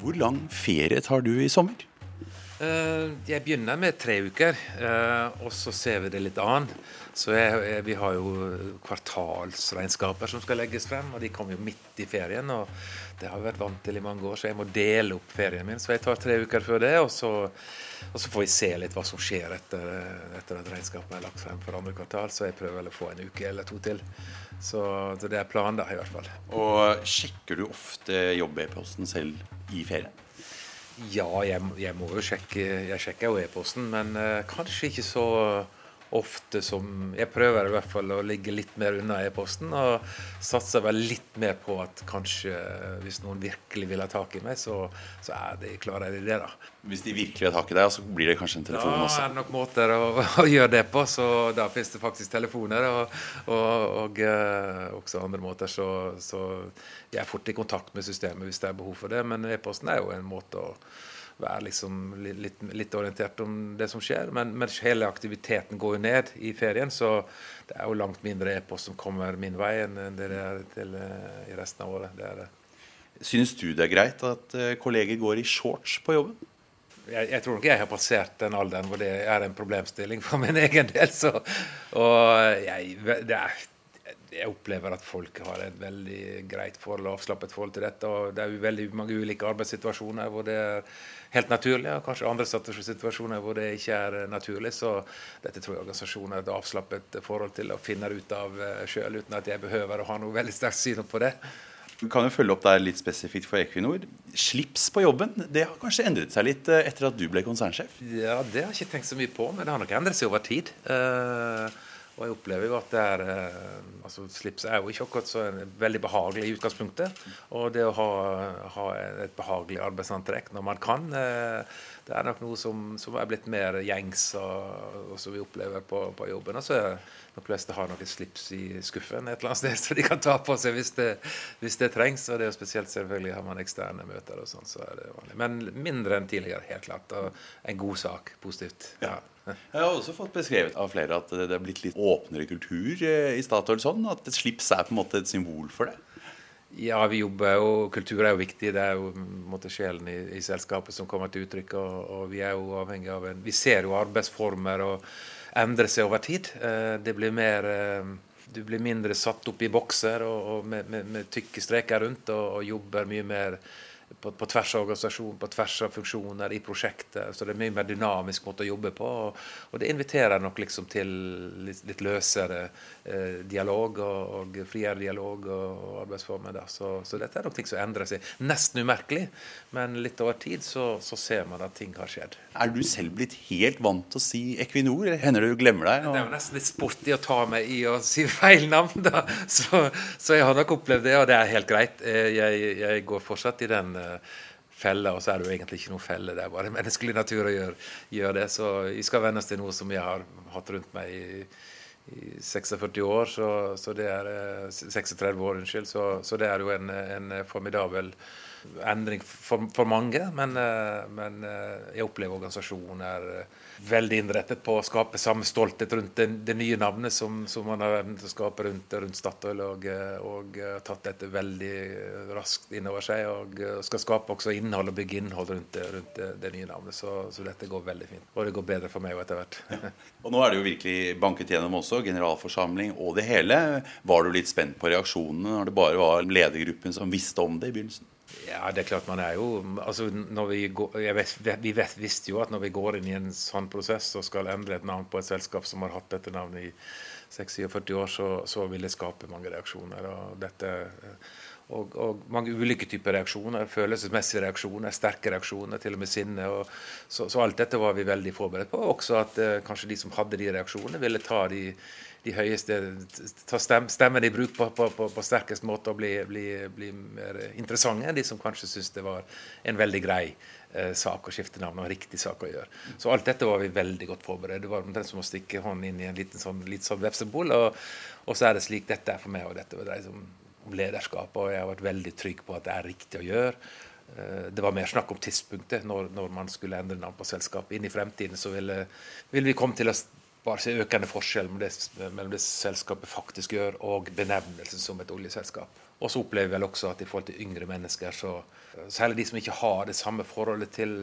Hvor lang ferie tar du i sommer? Uh, jeg begynner med tre uker, uh, og så ser vi det litt an. Så jeg, Vi har jo kvartalsregnskaper som skal legges frem, og de kommer jo midt i ferien. og Det har jeg vært vant til i mange år, så jeg må dele opp ferien min. Så jeg tar tre uker før det, og så, og så får vi se litt hva som skjer etter, etter at regnskapet er lagt frem for andre kvartal. Så jeg prøver vel å få en uke eller to til. Så, så det er planen, da, i hvert fall. Og sjekker du ofte jobb-e-posten selv i ferien? Ja, jeg, jeg, må jo sjekke Jeg sjekker jo e-posten, men uh, kanskje ikke så ofte som Jeg prøver i hvert fall å ligge litt mer unna e-posten, og satser vel litt mer på at kanskje hvis noen virkelig vil ha tak i meg, så, så er de, klarer jeg det, da. Hvis de virkelig har tak i deg, så blir det kanskje en telefon da også? Er det nok måter å, å, gjøre det på, så da finnes det faktisk telefoner, og, og, og uh, også andre måter, så, så jeg er fort i kontakt med systemet hvis det er behov for det, men e-posten er jo en måte å være liksom litt, litt, orientert om det som skjer. Men, men, hele aktiviteten går jo ned i ferien, så det er jo langt mindre e-post som kommer min vei enn det det er til, uh, i resten av året. Det det. Syns du det er greit at uh, kolleger går i shorts på jobben? Jeg, jeg, tror nok jeg har passert den alderen hvor det er en problemstilling for min egen del. Så, og jeg, det er jeg opplever at folk har et veldig greit forhold og avslappet forhold til dette. og Det er jo veldig mange ulike arbeidssituasjoner hvor det er helt naturlig, og kanskje andre situasjoner hvor det ikke er naturlig. Så dette tror jeg organisasjonen har et avslappet forhold til og finner ut av eh, sjøl, uten at jeg behøver å ha noe veldig sterkt syn på det. Vi kan jo følge opp der litt spesifikt for Equinor. Slips på jobben, det har kanskje endret seg litt eh, etter at du ble konsernsjef? Ja, det har jeg ikke tenkt så mye på, men det har nok endret seg over tid. Uh, og jeg opplever jo at det er eh, altså Slips er jo ikke akkurat så veldig behagelig i utgangspunktet. Og det å ha, ha et behagelig arbeidsantrekk når man kan, eh, det er nok noe som, som er blitt mer gjengs, og, og som vi opplever på, på jobben. Og så er de fleste har noen slips i skuffen et eller annet sted, så de kan ta på seg hvis det, hvis det trengs. Og det er jo spesielt selvfølgelig har man eksterne møter og sånn, så er det vanlig. Men mindre enn tidligere, helt klart. Og en god sak. Positivt. Ja. Jeg har også fått beskrevet av flere at det er blitt litt åpnere kultur eh, i Statoil. sånn, At et slips er på en måte et symbol for det. Ja, vi jobber jo, kultur er jo viktig. Det er jo måte, sjelen i, i, selskapet som kommer til uttrykk. Og, og, vi er jo avhengig av en Vi ser jo arbeidsformer og endre seg over tid. Eh, det blir mer eh, Du blir mindre satt opp i bokser og, og med, med, med, tykke streker rundt, og, og jobber mye mer på, på, tvers av organisasjon, på tvers av funksjoner, i prosjekter. Så det er en mye mer dynamisk måte å jobbe på. Og, og det inviterer nok liksom til litt, litt løsere eh, dialog og, og, friere dialog og, og arbeidsformer. Da. Så, så, dette er nok ting som endrer seg. Nesten umerkelig, men litt over tid så, så, ser man at ting har skjedd. Er du selv blitt helt vant til å si Equinor, eller hender det du glemmer deg? Og... Det er jo nesten litt sporty å ta meg i å si feil navn, da. Så, så jeg har nok opplevd det, og det er helt greit. Eh, jeg, jeg går fortsatt i den felle, og så er det jo egentlig ikke noe felle. Det er bare menneskelig natur å gjøre, gjøre det. Så vi skal venne oss til noe som jeg har hatt rundt meg i, i 46 år, så, så, det er 36 eh, år, unnskyld. Så, så det er jo en, en formidabel endring for, for mange. Men, eh, men, eh, jeg opplever organisasjonen er eh, veldig innrettet på å skape samme stolthet rundt det, det nye navnet som, som, man har evnet å skape rundt, rundt Statoil, og, og tatt dette veldig raskt innover seg. Og skal skape også innhold og bygge innhold rundt, rundt det, det, nye navnet. Så, så, dette går veldig fint. Og det går bedre for meg etter hvert. Ja. Og nå er det jo virkelig banket gjennom også, generalforsamling og det hele. Var du litt spent på reaksjonene når det bare var ledergruppen som visste om det i begynnelsen? Ja, det er klart man er jo altså når vi, går, vet, vi vet, visste jo at når vi går inn i en sånn prosess og skal endre et navn på et selskap som har hatt dette navnet i 46 år, så, så vil det skape mange reaksjoner. Og, dette, og, og mange ulike typer reaksjoner. Følelsesmessige reaksjoner, sterke reaksjoner, til og med sinne. Og, så, så, alt dette var vi veldig forberedt på. Også at eh, kanskje de som hadde de reaksjonene, ville ta de de høyeste Ta stem, stemmen i bruk på, på, på, på, sterkest måte og bli, bli, bli mer interessante enn de som kanskje syntes det var en veldig grei eh, sak å skifte navn og en riktig sak å gjøre. Så alt dette var vi veldig godt forberedt. Det var omtrent som å stikke hånden inn i en liten sånn, litt sånn vepsebol. Og, og, så er det slik dette er for meg, og dette dreier seg om, om lederskap. Og jeg har vært veldig trygg på at det er riktig å gjøre. Eh, det var mer snakk om tidspunktet når, når man skulle endre navn på selskapet. Inn i fremtiden så ville, ville vi komme til å bare se økende forskjell mellom det, mellom det selskapet faktisk gjør, og benevnelsen som et oljeselskap. Og så opplever vi vel også at i forhold til yngre mennesker, så særlig de som ikke har det samme forholdet til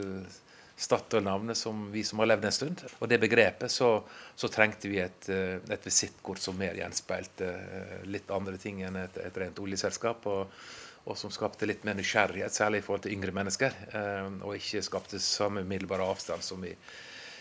Statoil-navnet som vi som har levd en stund. Og det begrepet så, så trengte vi et, eh, et visittkort som mer gjenspeilte eh, litt andre ting enn et, et rent oljeselskap. Og, og, som skapte litt mer nysgjerrighet, særlig i forhold til yngre mennesker. Eh, og ikke skapte samme umiddelbare avstand som vi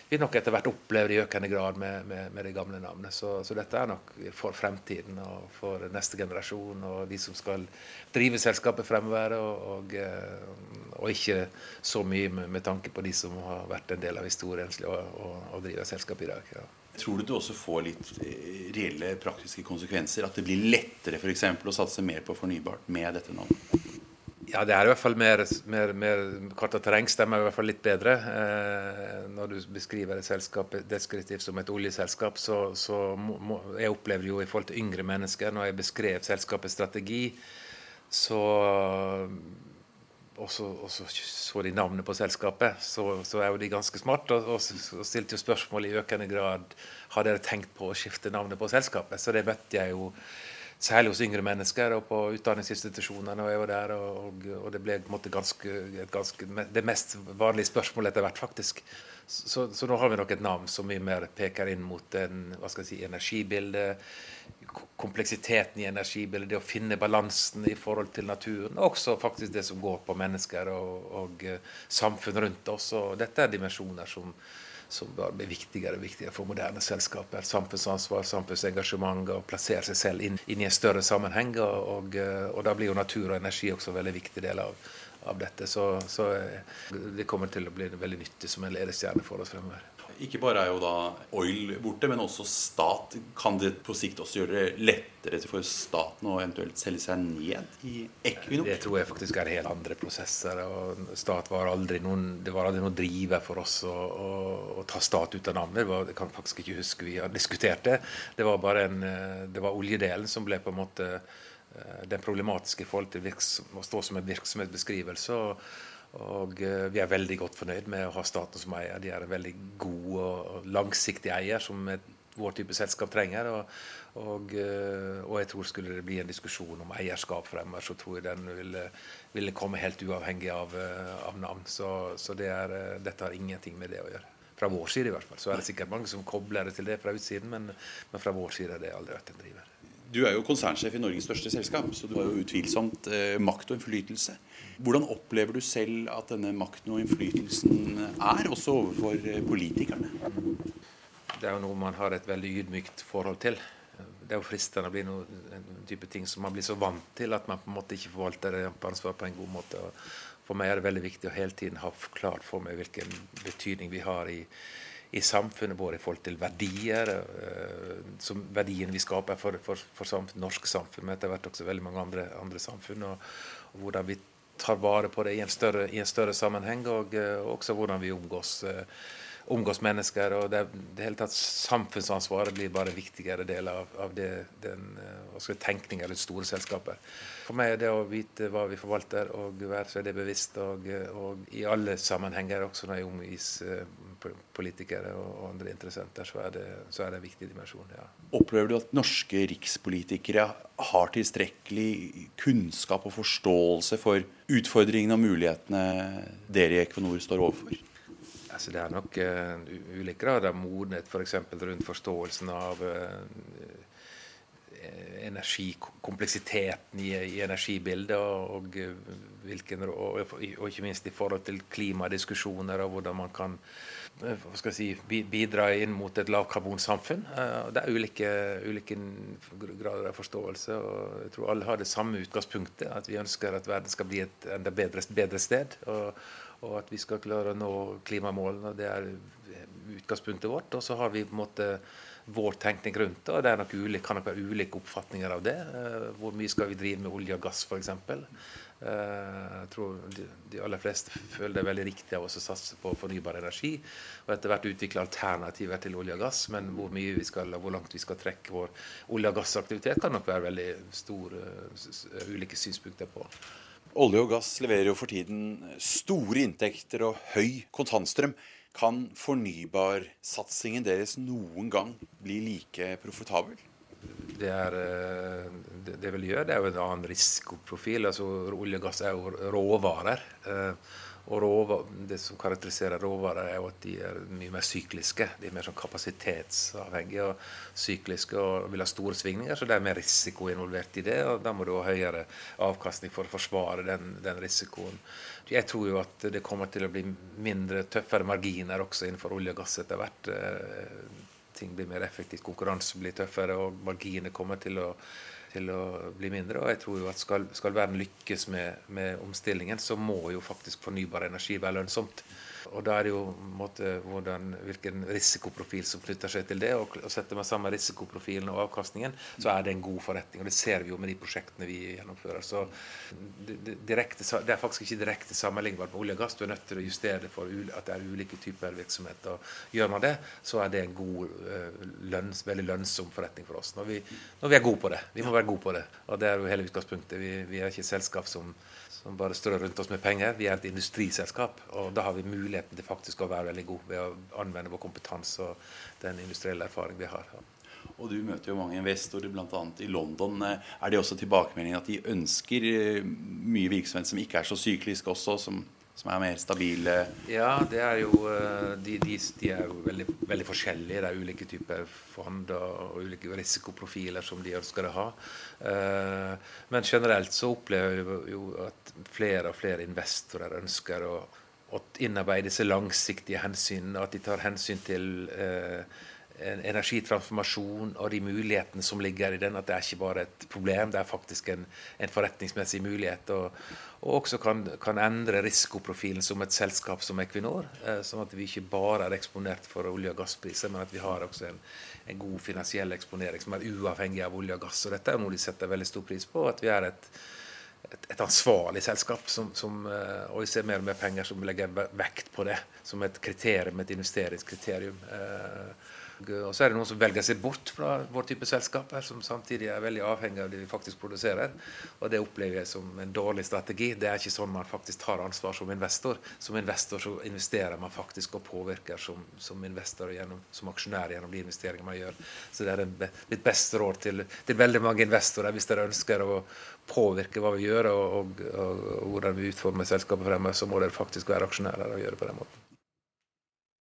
vi nok etter hvert opplever i økende grad med, med, med det gamle navnet. Så, så, dette er nok for fremtiden og for neste generasjon og de som skal drive selskapet fremover, og, og, eh, og ikke så mye med, med, tanke på de som har vært en del av historien og, og driver selskapet i dag. Ja. Tror du du også får litt eh, reelle praktiske konsekvenser? At det blir lettere eksempel, å satse mer på fornybart med dette navnet? Ja, det er i hvert fall mer, mer, mer Kart og terreng stemmer i hvert fall litt bedre. Eh, når du beskriver et selskap deskriptivt som et oljeselskap, så, så må, jeg opplever jo i forhold til yngre mennesker, når jeg beskrev selskapets strategi, så, og så, så de navnet på selskapet, så, så er jo de ganske smarte. Og, og, og stilte jo spørsmål i økende grad har dere tenkt på å skifte navnet på selskapet. Så det møtte jeg jo Særlig hos yngre mennesker og på utdanningsinstitusjonene. og jeg var der, og, og det ble ganske, ganske, det mest vanlige spørsmålet etter hvert, faktisk. Så, så, nå har vi nok et navn som mye mer peker inn mot en, hva skal jeg si, energibildet, kompleksiteten i energibildet, det å finne balansen i forhold til naturen. Og også faktisk det som går på mennesker og, og uh, samfunn rundt oss. og Dette er dimensjoner som som bare blir viktigere og viktigere for moderne selskaper. Samfunnsansvar, samfunnsengasjement og plassere seg selv inn, inn, i en større sammenheng. Og, og, da blir jo natur og energi også en veldig viktig del av, av dette. Så, så, det kommer til å bli veldig nyttig som en ledestjerne for oss fremover. Ikke bare er jo da oil borte, men også stat. Kan det på sikt også gjøre det lettere for staten å eventuelt selge seg ned i Equinor? Det tror jeg faktisk er helt andre prosesser. og Stat var aldri noen, Det var aldri noen driver for oss å, å, å ta stat ut av navnet. Jeg kan faktisk ikke huske vi har diskutert det. Det var bare en, det var oljedelen som ble på en måte eh, den problematiske i forhold til å stå som en virksomhetsbeskrivelse. og og eh, vi er veldig godt fornøyd med å ha staten som eier. De er en veldig god og langsiktig eier som vår type selskap trenger. Og, og, eh, og, jeg tror skulle det bli en diskusjon om eierskap fremover, så tror jeg den ville, ville komme helt uavhengig av, eh, av navn. Så, så det er, dette har ingenting med det å gjøre. Fra vår side i hvert fall. Så er det sikkert mange som kobler det til det fra utsiden, men, men fra vår side har det aldri vært en driver. Du er jo konsernsjef i Norges største selskap, så du har jo utvilsomt eh, makt og innflytelse. Hvordan opplever du selv at denne makten og innflytelsen er, også overfor eh, politikerne? Det er jo noe man har et veldig ydmykt forhold til. Det er jo fristende å bli noe, en type ting som man blir så vant til at man på en måte ikke forvalter det på en god måte. For meg er det veldig viktig å hele tiden ha klart for meg hvilken betydning vi har i i samfunnet, både i forhold til verdier, uh, som verdiene vi skaper for, for, for samfunn, norsk samfunn, men etter hvert også veldig mange andre, andre samfunn. Og, og, hvordan vi tar vare på det i en større, i en større sammenheng, og uh, også hvordan vi omgås, uh, omgås mennesker. og det, det hele tatt Samfunnsansvaret blir bare en viktigere del av, av det, den tenkningen rundt store selskaper. For meg er det å vite hva vi forvalter og være seg det bevisst. Og, og, i alle sammenhenger, også når jeg omgis politikere og, andre interessenter, så er det, så er det en viktig dimensjon. ja. Opplever du at norske rikspolitikere har tilstrekkelig kunnskap og forståelse for utfordringene og mulighetene dere i Equinor står overfor? Altså, det er nok uh, ulik grad av modenhet f.eks. For rundt forståelsen av uh, energikompleksiteten i, i energibildet, og, og, og, og, ikke minst i forhold til klimadiskusjoner og hvordan man kan Eh, si, bidra inn mot et lavkarbonsamfunn. Uh, det er ulike, ulike, grader av forståelse. og Jeg tror alle har det samme utgangspunktet. At vi ønsker at verden skal bli et enda bedre, bedre sted. Og, og, at vi skal klare å nå klimamålene. Det er utgangspunktet vårt. Og så har vi på en måte vår tenkning rundt det. og Det nok ulike, kan nok være ulike oppfatninger av det. Eh, hvor mye skal vi drive med olje og gass, f.eks. Eh, jeg tror de aller fleste føler det er veldig riktig av oss å satse på fornybar energi. Og etter hvert utvikle alternativer til olje og gass. Men hvor mye vi skal, hvor langt vi skal trekke vår olje- og gassaktivitet, kan nok være veldig store ulike synspunkter på. Olje og gass leverer jo for tiden store inntekter og høy kontantstrøm. Kan fornybarsatsingen deres noen gang bli like profitabel? Det, er, eh, det, vil gjøre, det er jo en annen risikoprofil. altså Olje og gass er jo råvarer. Og råvar, Det som karakteriserer råvarer, er jo at de er mye mer sykliske. De er mer sånn kapasitetsavhengige og sykliske og vil ha store svingninger. Så det er mer risiko involvert i det, og da må du ha høyere avkastning for å forsvare den, den risikoen. Jeg tror jo at det kommer til å bli mindre, tøffere marginer også innenfor olje og gass etter hvert. Eh, ting blir mer effektivt, konkurranse blir tøffere, og marginene kommer til å til å bli mindre. Og jeg tror jo at skal, skal verden lykkes med, med, omstillingen, så må jo faktisk fornybar energi være lønnsomt. Og da er det jo måte, hvordan, hvilken risikoprofil som knytter seg til det. Og, og setter man sammen risikoprofilen og avkastningen, så er det en god forretning. Og det ser vi jo med de prosjektene vi gjennomfører. Så direkte, det er faktisk ikke direkte sammenlignbart med olje og gass. Du er nødt til å justere det for at det er ulike typer virksomhet. Og gjør man det, så er det en god, eh, lønns, veldig lønnsom forretning for oss. Når vi, når vi er gode på det. Vi må være gode på det. Og det er jo hele utgangspunktet. Vi, vi er ikke et selskap som som bare strør rundt oss med penger. Vi er et industriselskap, og da har vi muligheten til faktisk å være veldig gode ved å anvende vår kompetanse og den industrielle erfaring vi har. Og Du møter jo mange investorer, bl.a. i London. Er det også tilbakemeldingen at de ønsker eh, mye virksomhet som ikke er så syklisk også, som som er mer stabile? Ja, det er jo, eh, de, de, de er jo veldig, veldig, forskjellige. Det er ulike typer fond og ulike risikoprofiler som de ønsker å ha. Eh, men generelt så opplever vi jo at flere og flere investorer ønsker å, å innarbeide disse langsiktige hensynene. At de tar hensyn til eh, energitransformasjon og de mulighetene som ligger i den. At det er ikke bare et problem, det er faktisk en, en forretningsmessig mulighet. Og, og også kan, kan, endre risikoprofilen som et selskap som Equinor. Eh, sånn at vi ikke bare er eksponert for olje- og gasspriser, men at vi har også en, en, god finansiell eksponering som er uavhengig av olje og gass. Og dette er noe de setter veldig stor pris på. At vi er et, et, et ansvarlig selskap, som, som, eh, og vi ser mer og mer penger som legger vekt på det som et kriterium, et investeringskriterium. Eh, og så er det noen som velger seg bort fra vår type selskaper, som samtidig er veldig avhengig av det vi faktisk produserer. Og det opplever jeg som en dårlig strategi. Det er ikke sånn man faktisk tar ansvar som investor. Som investor så investerer man faktisk og påvirker som, som investor gjennom, som aksjonær gjennom de investeringer man gjør. Så det er mitt beste råd til, til, veldig mange investorer hvis dere ønsker å påvirke hva vi gjør og, og, og, og hvordan vi utformer selskapet fremover, så må dere faktisk være aksjonærer og gjøre det på den måten.